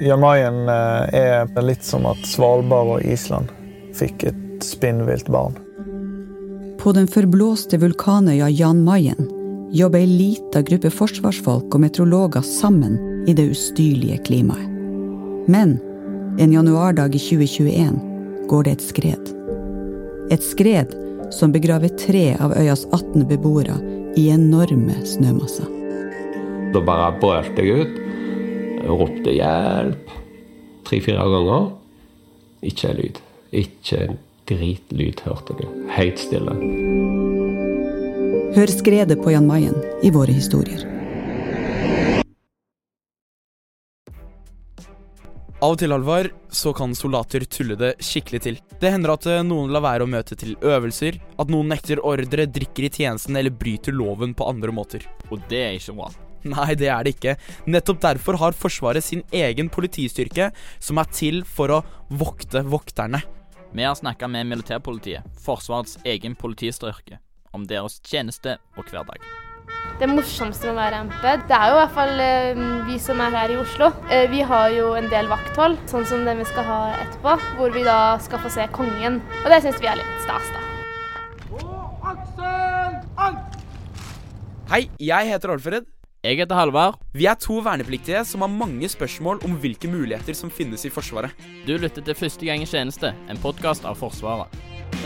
Jan Mayen eh, er litt som at Svalbard og Island fikk et spinnvilt barn. På den forblåste vulkanøya Jan Mayen jobber ei lita gruppe forsvarsfolk og meteorologer sammen i det ustyrlige klimaet. Men en januardag i 2021 går det et skred. Et skred som begraver tre av øyas 18 beboere i enorme snømasser. Da bare brølte jeg ut. Ropte 'hjelp' tre-fire ganger. Ikke lyd. Ikke en dritlyd hørte du. Helt stille. Hør skredet på Jan Mayen i våre historier. Av og til, alvor så kan soldater tulle det skikkelig til. Det hender at eh, noen lar være å møte til øvelser, at noen nekter ordre, drikker i tjenesten eller bryter loven på andre måter. Og det er ikke bra. Nei, det er det ikke. Nettopp derfor har Forsvaret sin egen politistyrke, som er til for å vokte vokterne. Vi har snakka med militærpolitiet, Forsvarets egen politistyrke, om deres tjeneste og hverdag. Det morsomste med å være MP, det er jo i hvert fall eh, vi som er her i Oslo. Eh, vi har jo en del vakthold, sånn som det vi skal ha etterpå, hvor vi da skal få se kongen. Og det syns vi er litt stas, da. Hei, jeg heter Alfred. Jeg heter Halvard. Vi er to vernepliktige som har mange spørsmål om hvilke muligheter som finnes i Forsvaret. Du lytter til Første gang i tjeneste, en podkast av Forsvaret.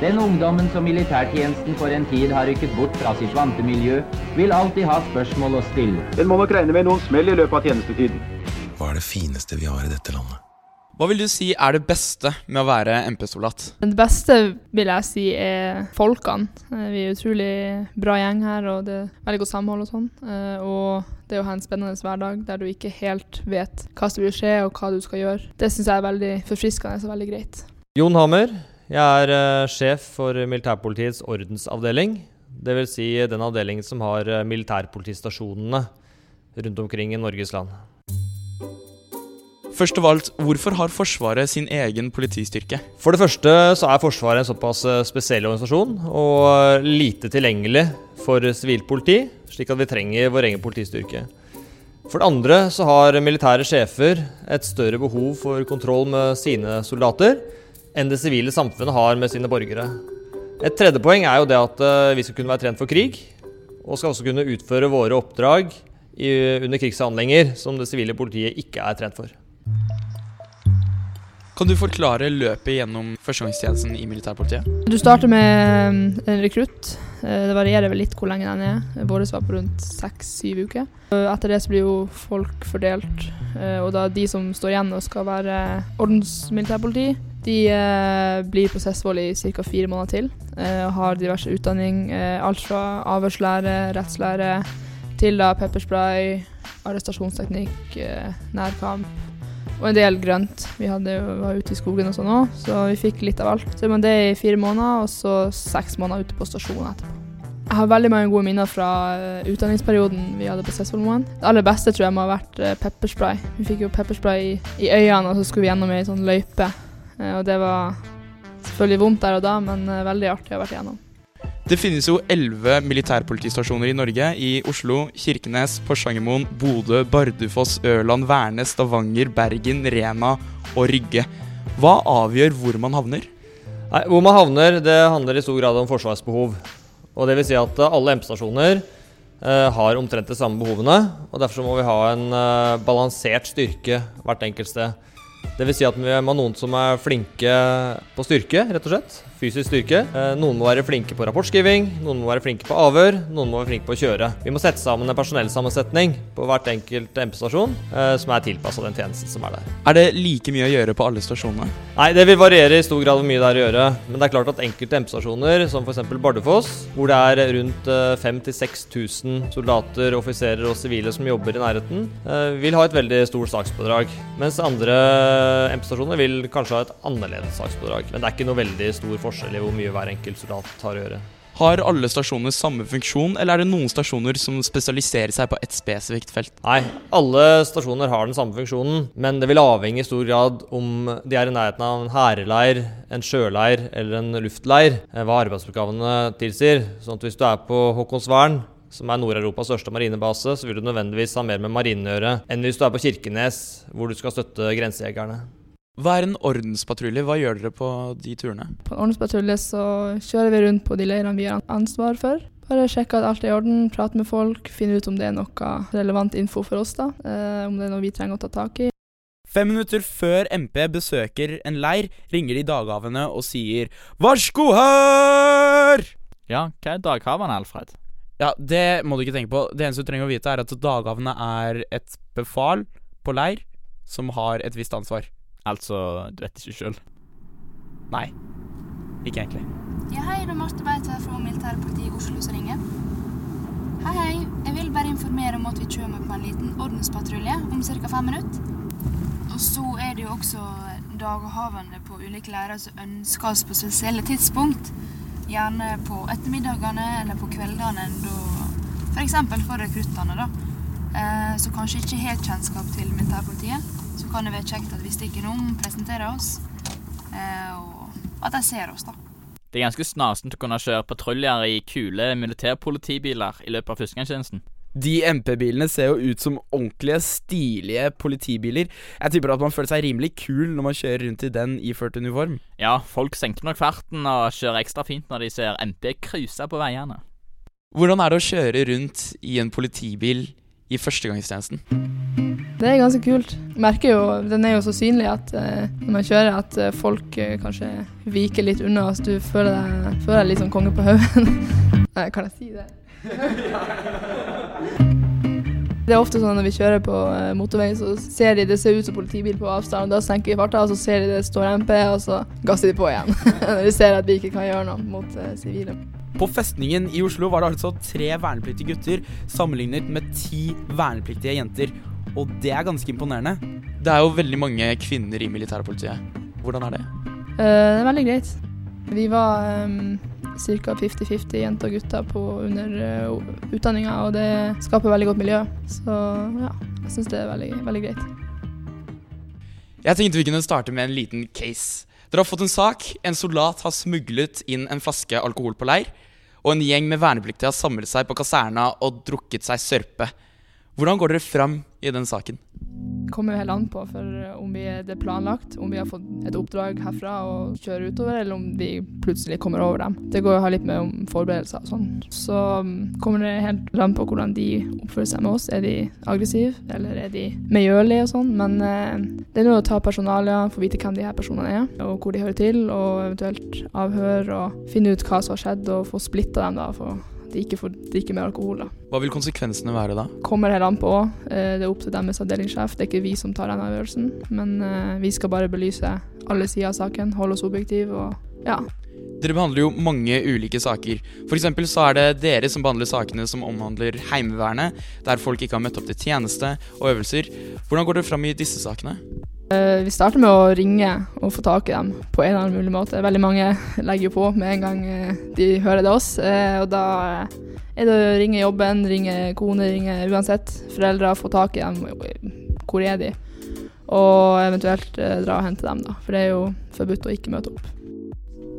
Den ungdommen som militærtjenesten for en tid har rykket bort fra sitt vante miljø, vil alltid ha spørsmål å stille. Den må nok regne med noen smell i løpet av tjenestetiden. Hva er det fineste vi har i dette landet? Hva vil du si er det beste med å være MP-soldat? Det beste vil jeg si er folkene. Eh, Vi er en utrolig bra gjeng her, og det er veldig godt samhold og sånn. Eh, Og det å ha en spennende hverdag der du ikke helt vet hva som vil skje og hva du skal gjøre, det syns jeg er veldig forfriskende og veldig greit. Jon Hammer. Jeg er eh, sjef for militærpolitiets ordensavdeling. Dvs. Si den avdelingen som har militærpolitistasjonene rundt omkring i Norges land. Først av alt, hvorfor har Forsvaret sin egen politistyrke? For det første så er Forsvaret en såpass eh, spesiell organisasjon og eh, lite tilgjengelig for sivilt politi, slik at vi trenger vår egen politistyrke. For det andre så har militære sjefer et større behov for kontroll med sine soldater enn det sivile samfunnet har med sine borgere. Et tredje poeng er jo det at eh, vi skal kunne være trent for krig, og skal også kunne utføre våre oppdrag under krigshandlinger som det sivile politiet ikke er trent for. Kan du forklare løpet gjennom førstegangstjenesten i militærpolitiet? Du starter med mm, en rekrutt. Eh, Det varierer vel litt hvor lenge den er. Vår var på rundt seks-syv uker. Etter det så blir jo folk fordelt, eh, og da de som står igjen og skal være ordensmilitærpoliti, de eh, blir på Sessvoll i ca. fire måneder til og har diverse utdanning. Alt fra avhørslære, rettslære til da pepperspray, arrestasjonsteknikk, nærkamp og en del grønt. Vi hadde, var ute i skogen og sånn òg, så vi fikk litt av alt. Så man det i fire måneder, og så seks måneder ute på stasjonen etterpå. Jeg har veldig mange gode minner fra eh, utdanningsperioden vi hadde på Sessvollmoen. Det aller beste tror jeg må ha vært eh, pepperspray. Vi fikk jo pepperspray i, i øynene, og så skulle vi gjennom ei sånn løype. Eh, og det var selvfølgelig vondt der og da, men veldig artig å ha vært igjennom. Det finnes jo elleve militærpolitistasjoner i Norge. I Oslo, Kirkenes, Porsangermoen, Bodø, Bardufoss, Ørland, Værnes, Stavanger, Bergen, Rena og Rygge. Hva avgjør hvor man havner? Nei, hvor man havner, det handler i stor grad om forsvarsbehov. Og det vil si at alle MP-stasjoner eh, har omtrent de samme behovene. og Derfor må vi ha en eh, balansert styrke hvert enkelt sted. Det vil si at vi må ha noen som er flinke på styrke, rett og slett. Fysisk styrke. Eh, noen må være flinke på rapportskriving, noen må være flinke på avhør, noen må være flinke på å kjøre. Vi må sette sammen en personellsammensetning på hvert enkelt MP-stasjon eh, som er tilpassa den tjenesten som er der. Er det like mye å gjøre på alle stasjonene? Nei, det vil variere i stor grad hvor mye det er å gjøre. Men det er klart at enkelte MP-stasjoner, som f.eks. Bardufoss, hvor det er rundt eh, 5000-6000 soldater, offiserer og sivile som jobber i nærheten, eh, vil ha et veldig stort sakspådrag. Mens andre MP-stasjoner vil kanskje ha et annerledes sakspådrag. Men det er ikke noe veldig stor forskjell i hvor mye hver enkelt soldat har å gjøre. Har alle stasjoner samme funksjon, eller er det noen stasjoner som spesialiserer seg på et spesifikt felt? Nei, alle stasjoner har den samme funksjonen, men det vil avhenge i stor grad om de er i nærheten av en hærleir, en sjøleir eller en luftleir, eh, hva arbeidsoppgavene tilsier. Sånn at hvis du er på Håkonsvern, som er Nord-Europas største marinebase, så vil du nødvendigvis ha mer med marinen å gjøre enn hvis du er på Kirkenes, hvor du skal støtte grensejegerne. Hva er en ordenspatrulje? Hva gjør dere på de turene? På en ordenspatrulje så kjører vi rundt på de leirene vi har ansvar for. Bare sjekke at alt er i orden, prate med folk, finne ut om det er noe relevant info for oss, da. Eh, om det er noe vi trenger å ta tak i. Fem minutter før MP besøker en leir, ringer de daghavene og sier 'Varsko her!' Ja, hva er daghavene, Alfred? Ja, Det må du ikke tenke på. Det eneste du trenger å vite, er at daghavene er et befal på leir som har et visst ansvar. Altså, du vet ikke sjøl? Nei. Ikke egentlig. Ja, hei, det er Marte Beitver fra militærpolitiet i Oslo som ringer. Hei, hei. Jeg vil bare informere om at vi kommer på en liten ordenspatrulje om ca. fem minutter. Og så er det jo også daghavende på ulike leirer som ønsker oss på spesielle tidspunkt. Gjerne på ettermiddagene eller på kveldene, f.eks. For, for rekruttene, da. Eh, så kanskje ikke helt kjennskap til militærpolitiet. Så kan det være kjekt at vi stikker innom, presenterer oss, eh, og at de ser oss, da. Det er ganske snasent å kunne kjøre patruljer i kule militærpolitibiler i løpet av førstegangstjenesten. De MP-bilene ser jo ut som ordentlige, stilige politibiler. Jeg tipper at man føler seg rimelig kul når man kjører rundt i den iført uniform. Ja, folk senker nok farten og kjører ekstra fint når de ser MP cruise på veiene. Hvordan er det å kjøre rundt i en politibil i førstegangstjenesten? Det er ganske kult. Merker jo, Den er jo så synlig at uh, når man kjører, at uh, folk uh, kanskje viker litt unna. Så du føler deg, føler deg litt som konge på haugen. kan jeg si det? Det er ofte sånn når vi kjører på eh, motorveien, så ser de det ser ut som politibil på avstand. og Da senker vi farta, og så ser de det står MP, og så gasser de på igjen. når de ser at vi ikke kan gjøre noe mot eh, sivile. På festningen i Oslo var det altså tre vernepliktige gutter sammenlignet med ti vernepliktige jenter. Og det er ganske imponerende. Det er jo veldig mange kvinner i militærpolitiet. Hvordan er det? Uh, det er veldig greit. Vi var um, ca. 50-50 jenter og gutter på under uh, utdanninga, og det skaper veldig godt miljø. Så ja, jeg syns det er veldig, veldig greit. Jeg tenkte vi kunne starte med en liten case. Dere har fått en sak. En soldat har smuglet inn en flaske alkohol på leir. Og en gjeng med vernepliktige har samlet seg på kaserna og drukket seg sørpe. Hvordan går dere fram i den saken? Kommer jo helt an på for eh, om vi er det planlagt, om vi har fått et oppdrag herfra og kjører utover, eller om vi plutselig kommer over dem. Det går jo litt med om forberedelser og sånn. Så mm, kommer det helt an på hvordan de oppfører seg med oss. Er de aggressive, eller er de medgjørlige og sånn. Men eh, det er noe å ta personalia, få vite hvem de her personene er, og hvor de hører til, og eventuelt avhør og finne ut hva som har skjedd, og få splitta dem da. for de ikke får drikke mer alkohol. da. Hva vil konsekvensene være da? Kommer helt an på. Eh, det er opp til deres avdelingssjef. Det er ikke vi som tar den avgjørelsen. Men eh, vi skal bare belyse alle sider av saken, holde oss objektive og ja. Dere behandler jo mange ulike saker. F.eks. så er det dere som behandler sakene som omhandler Heimevernet, der folk ikke har møtt opp til tjeneste og øvelser. Hvordan går det fram i disse sakene? Eh, vi starter med å ringe og få tak i dem på en eller annen mulig måte. Veldig mange legger jo på med en gang eh, de hører det oss. Eh, og da er det å ringe jobben, ringe kone, ringe uansett foreldre, få tak i dem. Hvor er de? Og eventuelt dra og hente dem, da. For det er jo forbudt å ikke møte opp.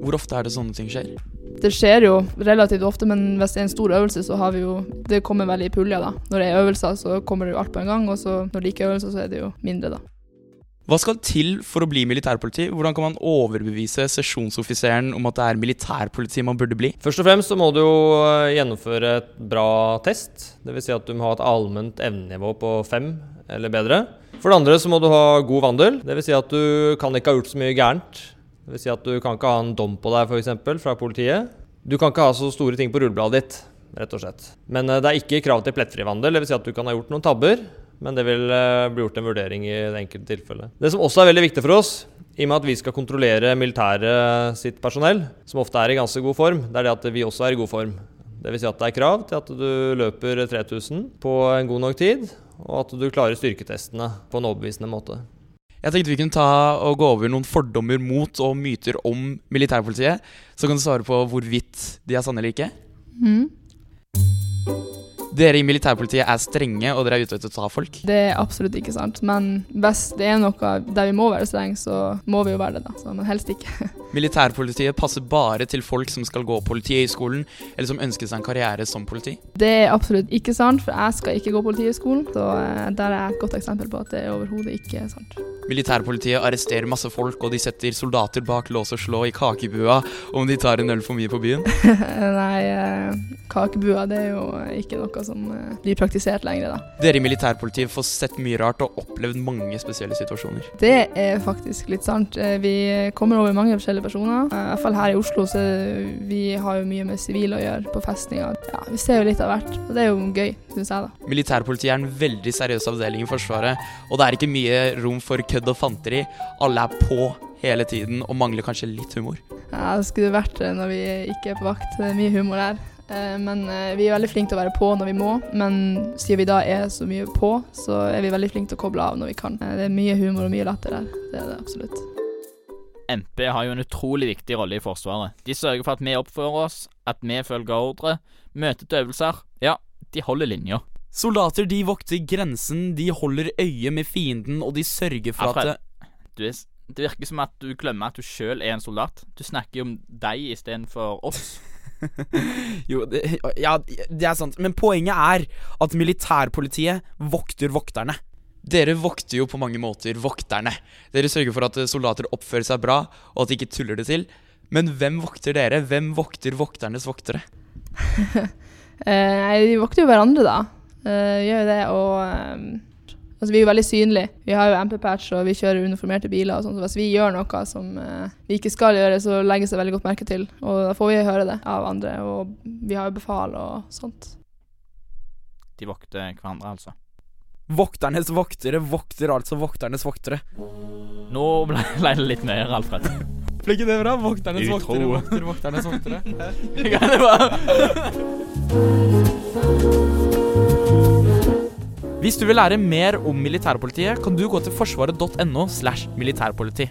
Hvor ofte er det sånne ting skjer? Det skjer jo relativt ofte, men hvis det er en stor øvelse, så har vi jo Det kommer veldig i puljer, da. Når det er øvelser, så kommer det jo alt på en gang, og så når det ikke er øvelser, så er det jo mindre, da. Hva skal til for å bli militærpoliti? Hvordan kan man overbevise sesjonsoffiseren om at det er militærpoliti man burde bli? Først og fremst så må du jo eh, gjennomføre et bra test. Dvs. Si at du må ha et allment evnenivå på fem eller bedre. For det andre så må du ha god vandel. Dvs. Si at du kan ikke ha gjort så mye gærent. Dvs. Si at du kan ikke ha en dom på deg f.eks. fra politiet. Du kan ikke ha så store ting på rullebladet ditt, rett og slett. Men eh, det er ikke krav til plettfri vandel. Dvs. Si at du kan ha gjort noen tabber men det vil uh, bli gjort en vurdering i det enkelte tilfellet. Det som også er veldig viktig for oss, i og med at vi skal kontrollere militæret sitt personell, som ofte er i ganske god form, det er det at vi også er i god form. Dvs. Si at det er krav til at du løper 3000 på en god nok tid, og at du klarer styrketestene på en overbevisende måte. Jeg tenkte vi kunne ta og gå over noen fordommer mot og myter om militærpolitiet. Så kan du svare på hvorvidt de er sanne eller ikke. Mm. Dere i militærpolitiet er strenge, og dere er ute etter å ta folk? Det er absolutt ikke sant. Men hvis det er noe der vi må være strenge, så må vi jo være det, da. Så, men helst ikke. Militærpolitiet passer bare til folk som skal gå Politihøgskolen, eller som ønsker seg en karriere som politi. Det er absolutt ikke sant, for jeg skal ikke gå Politihøgskolen. Så eh, der er jeg et godt eksempel på at det overhodet ikke er sant. Militærpolitiet arresterer masse folk, og de setter soldater bak lås og slå i kakebua om de tar en øl for mye på byen. Nei, eh, kakebua det er jo ikke noe som eh, blir praktisert lenger, da. Dere i militærpolitiet får sett mye rart og opplevd mange spesielle situasjoner. Det er faktisk litt sant. Vi kommer over mange forskjellige personer. Eh, I hvert fall her i Oslo, så vi har jo mye med sivile å gjøre på festninger. Ja, vi ser jo litt av hvert, og det er jo gøy, syns jeg, da. Militærpolitiet er en veldig seriøs avdeling i Forsvaret, og det er ikke mye rom for kødd og fanteri. Alle er på hele tiden og mangler kanskje litt humor. Ja, det skulle vært det når vi ikke er på vakt. Det er mye humor der. Eh, Men eh, vi er veldig flinke til å være på når vi må, men siden vi da er så mye på, så er vi veldig flinke til å koble av når vi kan. Eh, Det er mye humor og mye latter der. Det er det absolutt. MP har jo en utrolig viktig rolle i Forsvaret. De sørger for at vi oppfører oss, at vi følger ordre, møter til øvelser. Ja, de holder linja. Soldater de vokter grensen, de holder øye med fienden, og de sørger for Alfred, at du er, det virker som at du glemmer at du sjøl er en soldat. Du snakker jo om deg istedenfor oss. Jo, det, ja, det er sant. Men poenget er at militærpolitiet vokter vokterne. Dere vokter jo på mange måter vokterne. Dere sørger for at eh, soldater oppfører seg bra, og at de ikke tuller det til. Men hvem vokter dere? Hvem vokter vokternes voktere? Eh, Nei, vi vokter jo hverandre, da. Vi gjør jo det, og eh, Altså, vi er jo veldig synlige. Vi har jo MP-patch, og vi kjører uniformerte biler og sånn, så hvis vi gjør noe som eh, vi ikke skal gjøre, så legges det veldig godt merke til. Og da får vi høre det av andre, og vi har jo befal og sånt. De vokter hverandre, altså. Vokternes voktere vokter altså vokternes voktere. Nå ble det litt mer, Alfred. Ble ikke det bra? Vokternes Utro. voktere vokter vokternes voktere. Ja, det var- Hvis du vil lære mer om militærpolitiet, kan du gå til forsvaret.no slash militærpoliti.